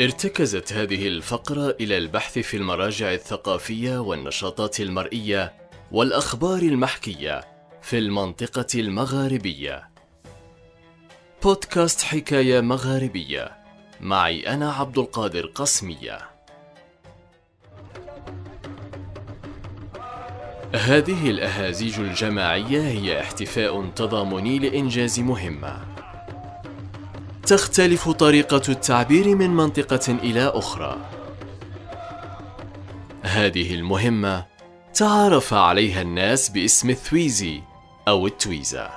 ارتكزت هذه الفقرة إلى البحث في المراجع الثقافية والنشاطات المرئية والأخبار المحكية في المنطقة المغاربية. بودكاست حكاية مغاربية معي أنا عبد القادر قسمية. هذه الأهازيج الجماعية هي احتفاء تضامني لإنجاز مهمة. تختلف طريقة التعبير من منطقة إلى أخرى. هذه المهمة تعارف عليها الناس باسم الثويزي أو التويزا.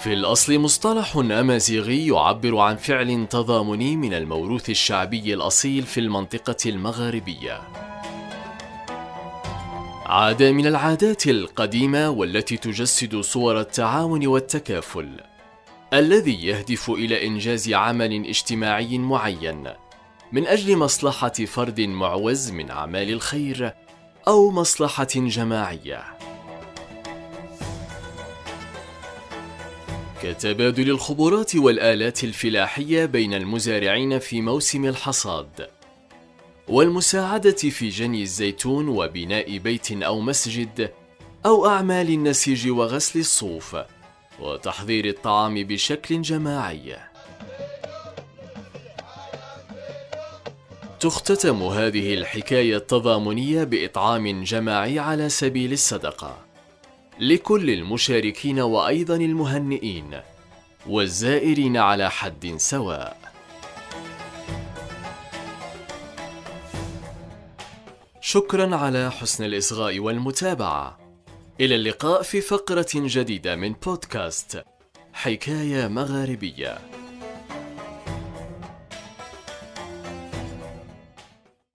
في الأصل مصطلح أمازيغي يعبر عن فعل تضامني من الموروث الشعبي الأصيل في المنطقة المغاربية. عادة من العادات القديمة والتي تجسد صور التعاون والتكافل. الذي يهدف إلى إنجاز عمل اجتماعي معين من أجل مصلحة فرد معوز من أعمال الخير أو مصلحة جماعية. كتبادل الخبرات والآلات الفلاحية بين المزارعين في موسم الحصاد والمساعدة في جني الزيتون وبناء بيت أو مسجد أو أعمال النسيج وغسل الصوف وتحضير الطعام بشكل جماعي. تختتم هذه الحكاية التضامنية بإطعام جماعي على سبيل الصدقة. لكل المشاركين وأيضا المهنئين والزائرين على حد سواء. شكرا على حسن الإصغاء والمتابعة. إلى اللقاء في فقرة جديدة من بودكاست حكاية مغاربية.